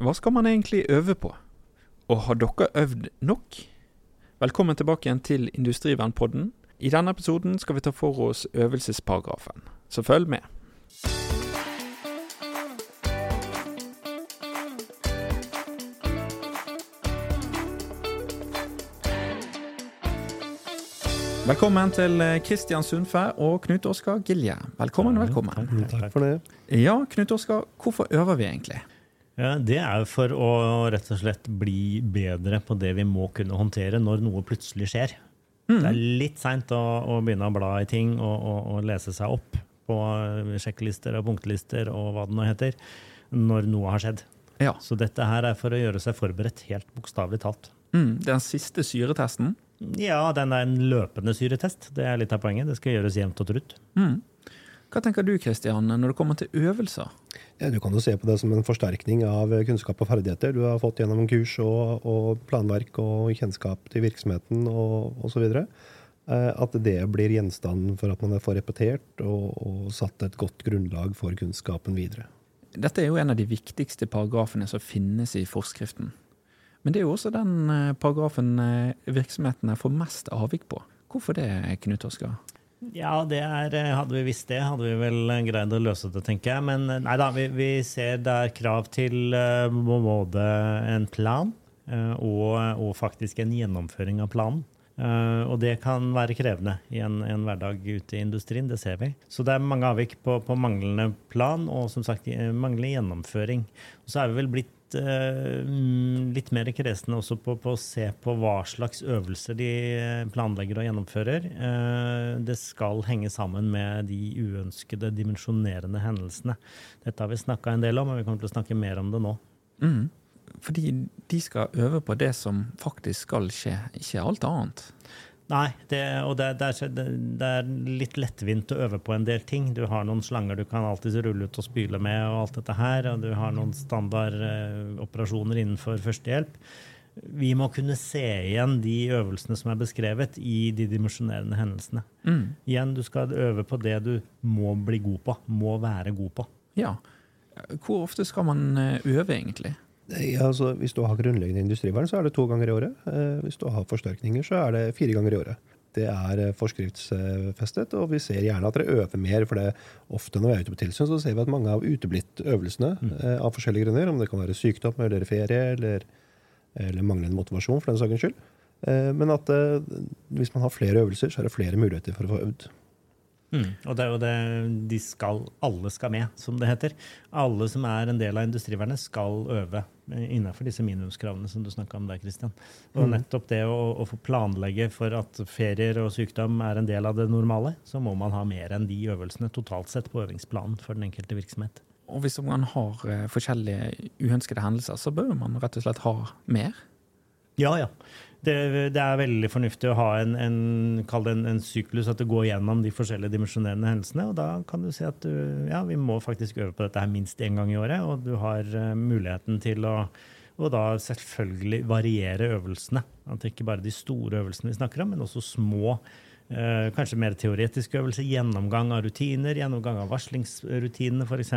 Hva skal man egentlig øve på? Og har dere øvd nok? Velkommen tilbake igjen til Industrivernpodden. I denne episoden skal vi ta for oss øvelsesparagrafen, så følg med. Velkommen til Kristian Sundfæ og Knut Oskar Gilje. Velkommen, velkommen. Takk for det. Ja, Knut Oskar, hvorfor øver vi egentlig? Ja, det er for å rett og slett bli bedre på det vi må kunne håndtere når noe plutselig skjer. Det er litt seint å, å begynne å bla i ting og, og, og lese seg opp på sjekklister og punktlister og hva det nå heter, når noe har skjedd. Ja, Så dette her er for å gjøre seg forberedt helt bokstavelig talt. mm, Den siste syretesten. Ja, den er en løpende syretest. Det er litt av poenget. Det skal gjøres jevnt og trutt. Mm. Hva tenker du Kristian, når det kommer til øvelser? Ja, du kan jo se på det som en forsterkning av kunnskap og ferdigheter du har fått gjennom kurs og, og planverk og kjennskap til virksomheten og osv. At det blir gjenstand for at man får repetert og, og satt et godt grunnlag for kunnskapen videre. Dette er jo en av de viktigste paragrafene som finnes i forskriften. Men det er jo også den eh, paragrafen eh, virksomhetene får mest avvik på. Hvorfor det, Knut Oskar? Ja, det er, eh, hadde vi visst det, hadde vi vel greid å løse det, tenker jeg. Men nei da, vi, vi ser det er krav til både en plan og, og faktisk en gjennomføring av planen. Uh, og det kan være krevende i en, en, hverdag ute i industrien, det ser vi. Så det er mange avvik på, på manglende plan og som sagt manglende gjennomføring. Og så er vi vel blitt litt mer kresne også på, på, å se på hva slags øvelser de planlegger og gjennomfører. Det skal henge sammen med de uønskede dimensjonerende hendelsene. Dette har vi snakka en del om, og vi kommer til å snakke mer om det nå. Mm. Fordi de skal øve på det som faktisk skal skje, ikke alt annet. Nei, det, og det, det, er, det, er, litt lettvint å øve på en del ting. Du har noen slanger du kan alltid rulle ut og spyle med, og alt dette her, og du har noen standardoperasjoner eh, innenfor førstehjelp. Vi må kunne se igjen de øvelsene som er beskrevet i de dimensjonerende hendelsene. Mm. Igjen, du skal øve på det du må bli god på, må være god på. Ja. Hvor ofte skal man øve, egentlig? Ja, altså, hvis du har grunnleggende industrivern, så er det to ganger i året. Eh, hvis du har forsterkninger, så er det fire ganger i året. Det er forskriftsfestet, og vi ser gjerne at dere øver mer. For det ofte når vi er ute på tilsyn, så ser vi at mange har uteblitt øvelsene mm. eh, av forskjellige grunner. Om det kan være sykdom eller ferie eller, eller manglende motivasjon, for den saks skyld. Eh, men at eh, hvis man har flere øvelser, så er det flere muligheter for å få øvd. Mm. Og det er jo det de skal, alle skal med, som det heter. Alle som er en del av industrivernet, skal øve innenfor disse minimumskravene som du snakka om der, Kristian. Og mm. nettopp det å, å, få planlegge for at ferier og sykdom er en del av det normale, så må man ha mer enn de øvelsene totalt sett på øvingsplanen for den enkelte virksomhet. Og hvis man har uh, forskjellige uønskede hendelser, så bør man rett og slett ha mer? Ja, ja. Det, det, er veldig fornuftig å ha en, en, en, en, syklus, at du går gjennom de forskjellige dimensjonerende hendelsene. Og da kan du si at du, ja, vi må faktisk øve på dette her minst én gang i året. Og du har uh, muligheten til å og da selvfølgelig variere øvelsene. At ikke bare de store øvelsene vi snakker om, men også små. Uh, kanskje mer teoretiske øvelser. Gjennomgang av rutiner, gjennomgang av varslingsrutinene f.eks.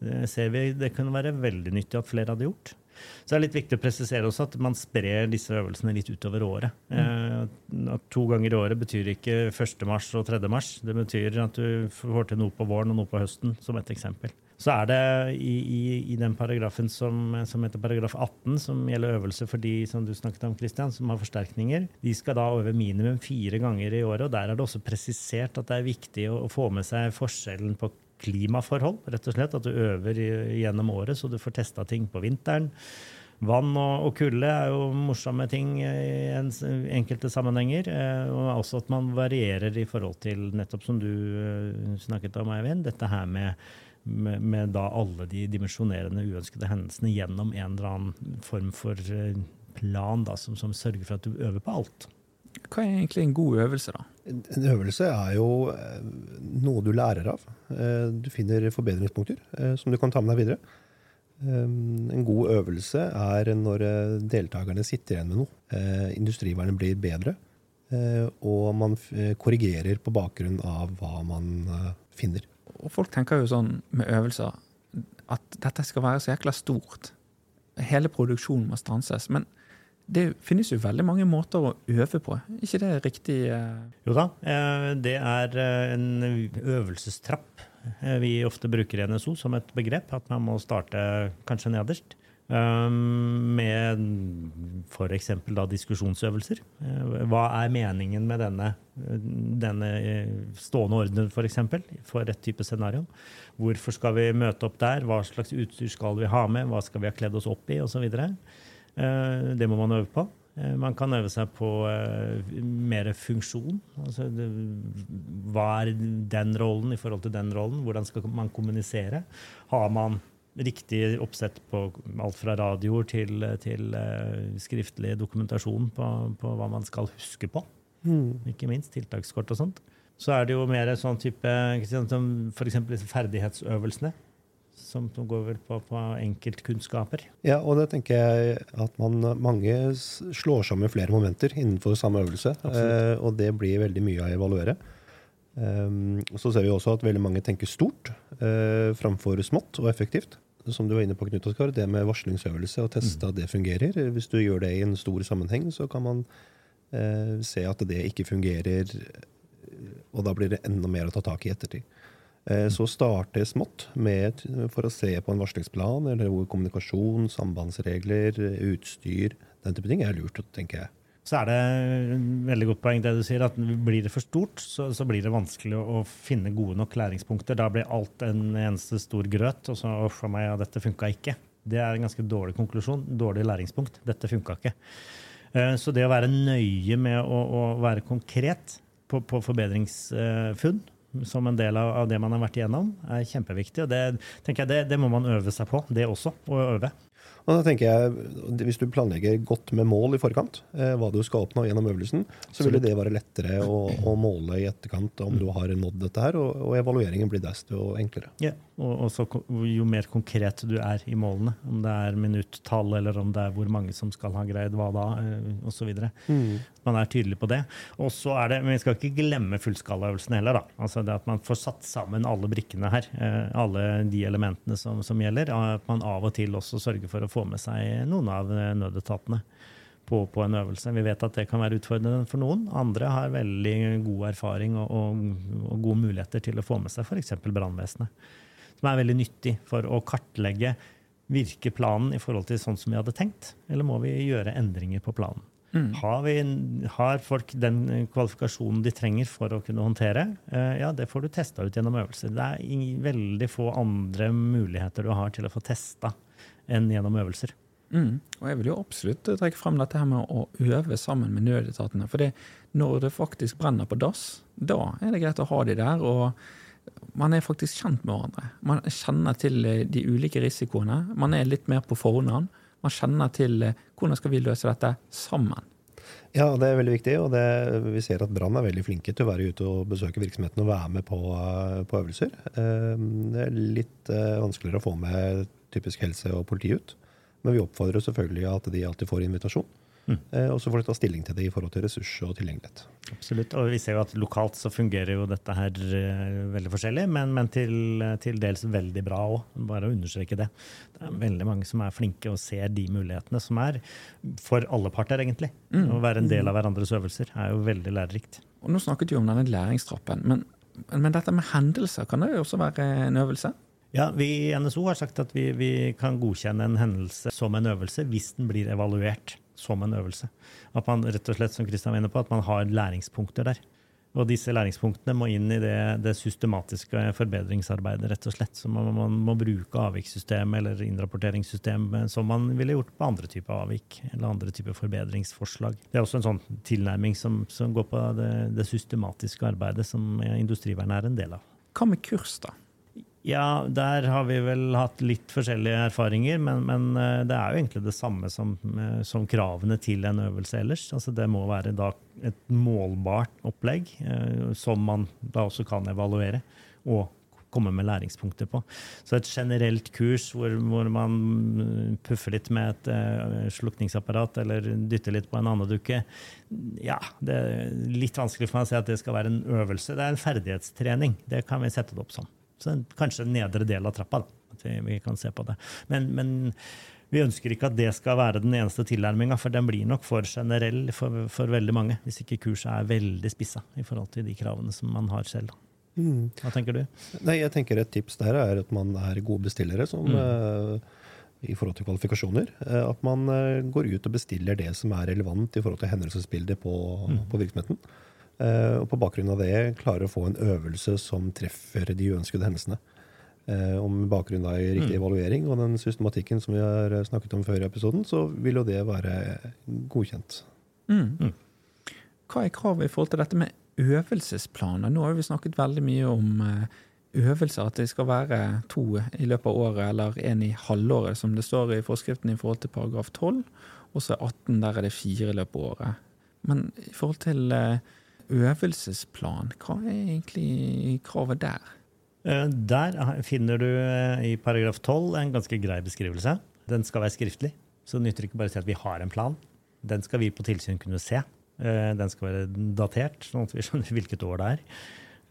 Det ser vi det kunne være veldig nyttig at flere hadde gjort. Så det er litt viktig å presisere også at man sprer disse øvelsene litt utover året. Mm. Eh, to ganger i året betyr ikke 1. mars og 3. mars. Det betyr at du får til noe på våren og noe på høsten, som et eksempel. Så er det i, i, i den paragrafen som, som, heter paragraf 18, som gjelder øvelse for de som du snakket om, Christian, som har forsterkninger. De skal da øve minimum fire ganger i året. og Der er det også presisert at det er viktig å, å få med seg forskjellen på klimaforhold, rett og slett. At du øver gjennom året, så du får testa ting på vinteren. Vann og, og kulde er jo morsomme ting i en, enkelte sammenhenger. Eh, og også at man varierer i forhold til, nettopp som du eh, snakket om, Eivind, dette her med, med, med da alle de dimensjonerende uønskede hendelsene gjennom en eller annen form for eh, plan da, som, som sørger for at du øver på alt. Hva er egentlig en god øvelse, da? En øvelse er jo noe du lærer av. Du finner forbedringspunkter som du kan ta med deg videre. En god øvelse er når eh, deltakerne sitter igjen med noe. Eh, industrivernet blir bedre, eh, og man korrigerer på bakgrunn av hva man finner. Og folk tenker jo sånn med øvelser at dette skal være så jækla stort. hele produksjonen må stanses. Men det finnes jo veldig mange måter å øve på. ikke det riktig? Eh? Jo da, eh, det er eh, en øvelsestrapp vi ofte bruker NSO som et begrep. At man må starte kanskje nederst. Med f.eks. diskusjonsøvelser. Hva er meningen med denne, denne stående orden for, eksempel, for et type scenario? Hvorfor skal vi møte opp der? Hva slags utstyr skal vi ha med? Hva skal vi ha kledd oss opp i? Osv. Eh, det må man øve på. Eh, man kan øve seg på uh, mer funksjon. Altså, hva er den rollen i forhold til den rollen? Hvordan skal man kommunisere? Har man riktig oppsett på alt fra radioer til, til skriftlig dokumentasjon på, på, hva man skal huske på? Mm. Ikke minst tiltakskort og sånt. Så er det jo mer sånn type f.eks. ferdighetsøvelsene som, går vel på, på enkeltkunnskaper. Ja, og det tenker jeg at man, mange slår sammen flere momenter innenfor samme øvelse. Eh, og det blir veldig mye å evaluere. Um, så ser vi også at veldig mange tenker stort eh, framfor smått og effektivt. Som du var inne på, Knut Oskar, det med varslingsøvelse og teste at det fungerer. Hvis du gjør det i en stor sammenheng, så kan man eh, se at det ikke fungerer, og da blir det enda mer å ta tak i ettertid. Eh, så starte smått med, for å se på en varslingsplan eller hvor kommunikasjon, sambandsregler, utstyr, den type ting er lurt, tenker jeg. Så er det veldig godt poeng det du sier, at blir det for stort, så, så blir det vanskelig å, finne gode nok læringspunkter. Da blir alt en eneste stor grøt, og så for meg, ja, dette funka ikke. Det er en ganske dårlig konklusjon. Dårlig læringspunkt. Dette funka ikke. Eh, så det å være nøye med å, å være konkret på, på forbedringsfunn som en del av, det man har vært igjennom, er kjempeviktig. og Det, tenker jeg, det, det må man øve seg på, det også. Å øve. Og da tenker jeg, Hvis du planlegger godt med mål i forkant, eh, hva du skal oppnå gjennom øvelsen, så vil det være lettere å, å, måle i etterkant om du har nådd dette her, og, og evalueringen blir desto enklere. Ja, og så, Jo mer konkret du er i målene, om det er minuttall eller om det er hvor mange som skal ha greid hva da, eh, osv. Mm. Man er tydelig på det. Og så er det, Men vi skal ikke glemme fullskalaøvelsen heller. da. Altså det At man får satt sammen alle brikkene her, eh, alle de elementene som, som gjelder. At man av og til også sørger for å få med seg noen av nødetatene på, på, en øvelse. Vi vet at det kan være utfordrende for noen. Andre har veldig god erfaring og, og, og gode muligheter til å få med seg f.eks. brannvesenet. Som er veldig nyttig for å kartlegge virker planen i forhold til sånn som vi hadde tenkt, eller må vi gjøre endringer på planen. Mm. Har, vi, har, folk den kvalifikasjonen de trenger for å kunne håndtere? Eh, ja, det får du testa ut gjennom øvelser. Det er veldig få andre muligheter du har til å få testa enn gjennom øvelser. Mm. Og jeg vil jo absolutt trekke frem dette her med å øve sammen med nødetatene. For når det faktisk brenner på dass, da er det greit å ha de der. og man er faktisk kjent med hverandre. Man kjenner til eh, de ulike risikoene. Man er litt mer på forhånd. Man kjenner til eh, hvordan skal vi løse dette sammen. Ja, det er veldig viktig. Og det, vi ser at Brann er veldig flinke til å være ute og besøke virksomheten og være med på, eh, på øvelser. Det er litt vanskeligere å få med typisk helse og politi ut. Men vi oppfordrer selvfølgelig at de alltid får invitasjon. Mm. Eh, og så får de ta stilling til det i forhold til ressurs og tilgjengelighet. Absolutt. Og vi ser jo at lokalt så fungerer jo dette her uh, veldig forskjellig, men, men til, til, dels veldig bra òg. Bare å understreke det. Det er veldig mange som er flinke og ser de mulighetene som er for alle parter, egentlig. Mm. Å være en del av hverandres øvelser er jo veldig lærerikt. Og Nå snakket vi om denne læringstrappen, men, men dette med hendelser, kan det jo også være en øvelse? Ja, Vi i NSO har sagt at vi, vi, kan godkjenne en hendelse som en øvelse hvis den blir evaluert som en øvelse. At man rett og slett, som Kristian var inne på, at man har læringspunkter der. Og disse læringspunktene må inn i det, det systematiske forbedringsarbeidet, rett og slett. Så man, man må bruke avvikssystem eller innrapporteringssystem som man ville gjort på andre typer avvik eller andre typer forbedringsforslag. Det er også en sånn tilnærming som, som går på det, det systematiske arbeidet som Industrivernet er en del av. Hva med kurs, da? Ja, der har vi vel hatt litt forskjellige erfaringer, men, men eh, det er jo egentlig det samme som, eh, som, kravene til en øvelse ellers. Altså det må være et målbart opplegg eh, som man da også kan evaluere og komme med læringspunkter på. Så et generelt kurs hvor, hvor man puffer litt med et slukningsapparat eller dytter litt på en andedukke, ja, det er litt vanskelig for meg å si at det skal være en øvelse. Det er en ferdighetstrening. Det kan vi sette det opp som. Så kanskje en nedre del av trappa. da, at vi, kan se på det. Men, men Vi ønsker ikke at det skal være den eneste tilnærminga, for den blir nok for generell for, for, veldig mange. Hvis ikke kurset er veldig spissa i forhold til de kravene som man har selv. Mm. Hva tenker du? Nei, jeg tenker Et tips der er at man er gode bestillere. som... Mm. Uh, i forhold til kvalifikasjoner. Uh, at man uh, går ut og bestiller det som er relevant i forhold til hendelsesbildet på, mm. på virksomheten. Og på bakgrunn av det klarer å få en øvelse som treffer de uønskede hendelsene. Og om bakgrunn i riktig mm. evaluering og den systematikken som vi har snakket om før i episoden, så vil jo det være godkjent. Mm. mm. Hva er kravet i forhold til dette med øvelsesplaner? Nå har vi snakket veldig mye om eh, øvelser, at det skal være to i løpet av året eller én i halvåret, som det står i forskriften i forhold til paragraf 12. Og så 18, der er det fire i løpet av året. Men i forhold til eh, øvelsesplan, hva er egentlig kravet der? Eh, der finner du eh, i paragraf 12 en ganske grei beskrivelse. Den skal være skriftlig, så det nytter ikke bare å si at vi har en plan. Den skal vi på tilsyn kunne se. Eh, den skal være datert, sånn at vi skjønner hvilket år det er.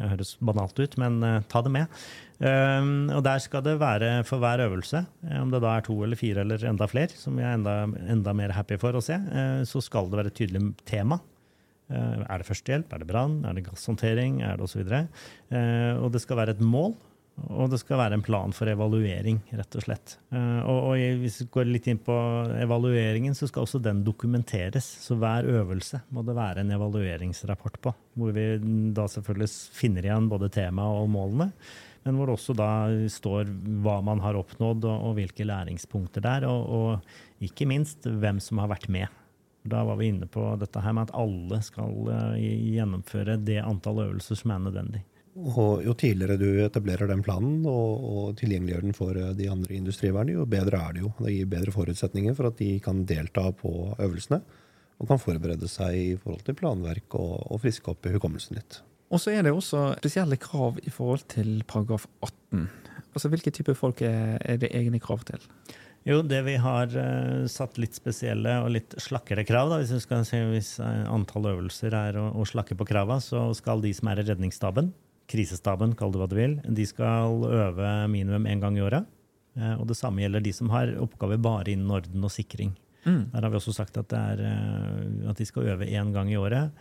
Det høres banalt ut, men ta det med. Og der skal det være for hver øvelse, om det da er to eller fire eller enda flere, som vi er enda, enda mer happy for å se, så skal det være et tydelig tema er det førstehjelp, er det brann, er det gasshåndtering, er det osv. Og, eh, og det skal være et mål, og det skal være en plan for evaluering, rett og slett. Eh, og, og hvis vi går litt inn på evalueringen, så skal også den dokumenteres. Så hver øvelse må det være en evalueringsrapport på, hvor vi da selvfølgelig finner igjen både temaet og målene. Men hvor det også da står hva man har oppnådd, og, og hvilke læringspunkter der. Og, og ikke minst hvem som har vært med. Da var vi inne på dette her med at alle skal eh, gjennomføre det antall øvelser som er nødvendig. Og Jo tidligere du etablerer den planen og, og tilgjengeliggjør den for eh, de andre industrivernene, jo bedre er det jo. Det gir bedre forutsetninger for at de kan delta på øvelsene og kan forberede seg i forhold til planverk og, og friske opp i hukommelsen litt. Og så er det også spesielle krav i forhold til paragraf 18. Altså Hvilke typer folk er, er det egne krav til? Jo, det vi har uh, satt litt spesielle og litt slakkere krav, da, hvis, skal hvis uh, antall øvelser er å, å slakke på krava, så skal de som er i redningsstaben, krisestaben, kall det hva du vil, de skal øve minimum én gang i året. Uh, og det samme gjelder de som har oppgaver bare innen orden og sikring. Mm. Der har vi også sagt at, er, at de skal øve én gang i året,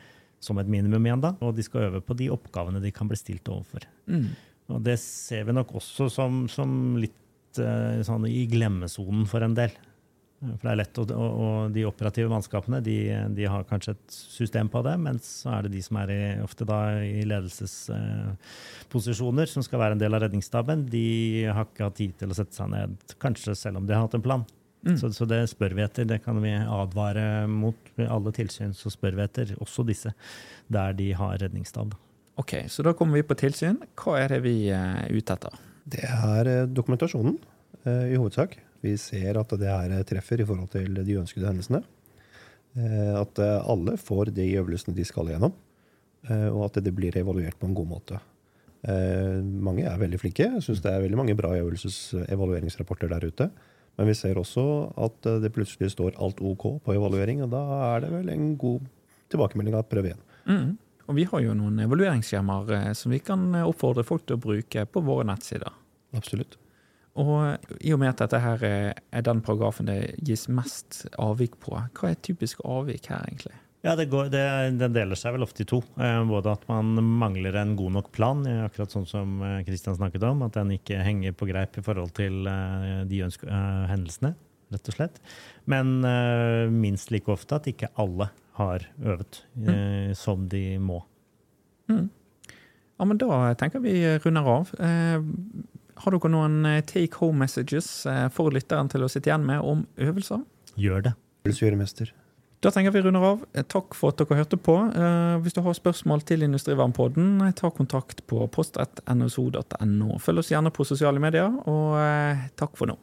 som et minimum igjen, da. Og de skal øve på de oppgavene de kan bli stilt overfor. Mm. Og det ser vi nok også som, som litt uh, sånn i glemmesonen for en del. For det er lett, og, og de operative mannskapene de, de, har kanskje et system på det, mens så er det de som er i, ofte da i ledelsesposisjoner, som skal være en del av redningsstaben, de har ikke hatt tid til å sette seg ned, kanskje selv om de har hatt en plan. Mm. Så, så, det spør vi etter. Det kan vi advare mot. Alle tilsyn så spør vi etter, også disse, der de har redningsstab. Ok, Så da kommer vi på tilsyn. Hva er det vi er ute etter? Det er eh, dokumentasjonen eh, i hovedsak. Vi ser at det er eh, treffer i forhold til de ønskede hendelsene. At alle får de øvelsene de skal gjennom, og at det blir evaluert på en god måte. Mange er veldig flinke. Jeg syns det er veldig mange bra evalueringsrapporter der ute. Men vi ser også at det plutselig står alt OK på evaluering, og da er det vel en god tilbakemelding at prøv igjen. Mm. Og vi har jo noen evalueringsskjemaer eh, som vi kan eh, oppfordre folk til å bruke på våre nettsider. Absolutt. Og eh, i og med at dette her er den paragrafen det gis mest avvik på, hva er typisk avvik her, egentlig? Ja, det, går, det, det, deler seg vel ofte i to. Både at man mangler en god nok plan, akkurat sånn som Kristian snakket om. At den ikke henger på greip i forhold til de hendelsene, rett og slett. Men minst like ofte at ikke alle har øvet mm. eh, som de må. Mm. Ja, men Da tenker vi runder av. Eh, har dere noen eh, take home messages for lytteren til å sitte igjen med om øvelser? Gjør det. Da tenker vi runder av. Takk for at dere hørte på. Hvis du har spørsmål til Industrivernpodden, ta kontakt på post.nso.no. Følg oss gjerne på sosiale medier, og takk for nå.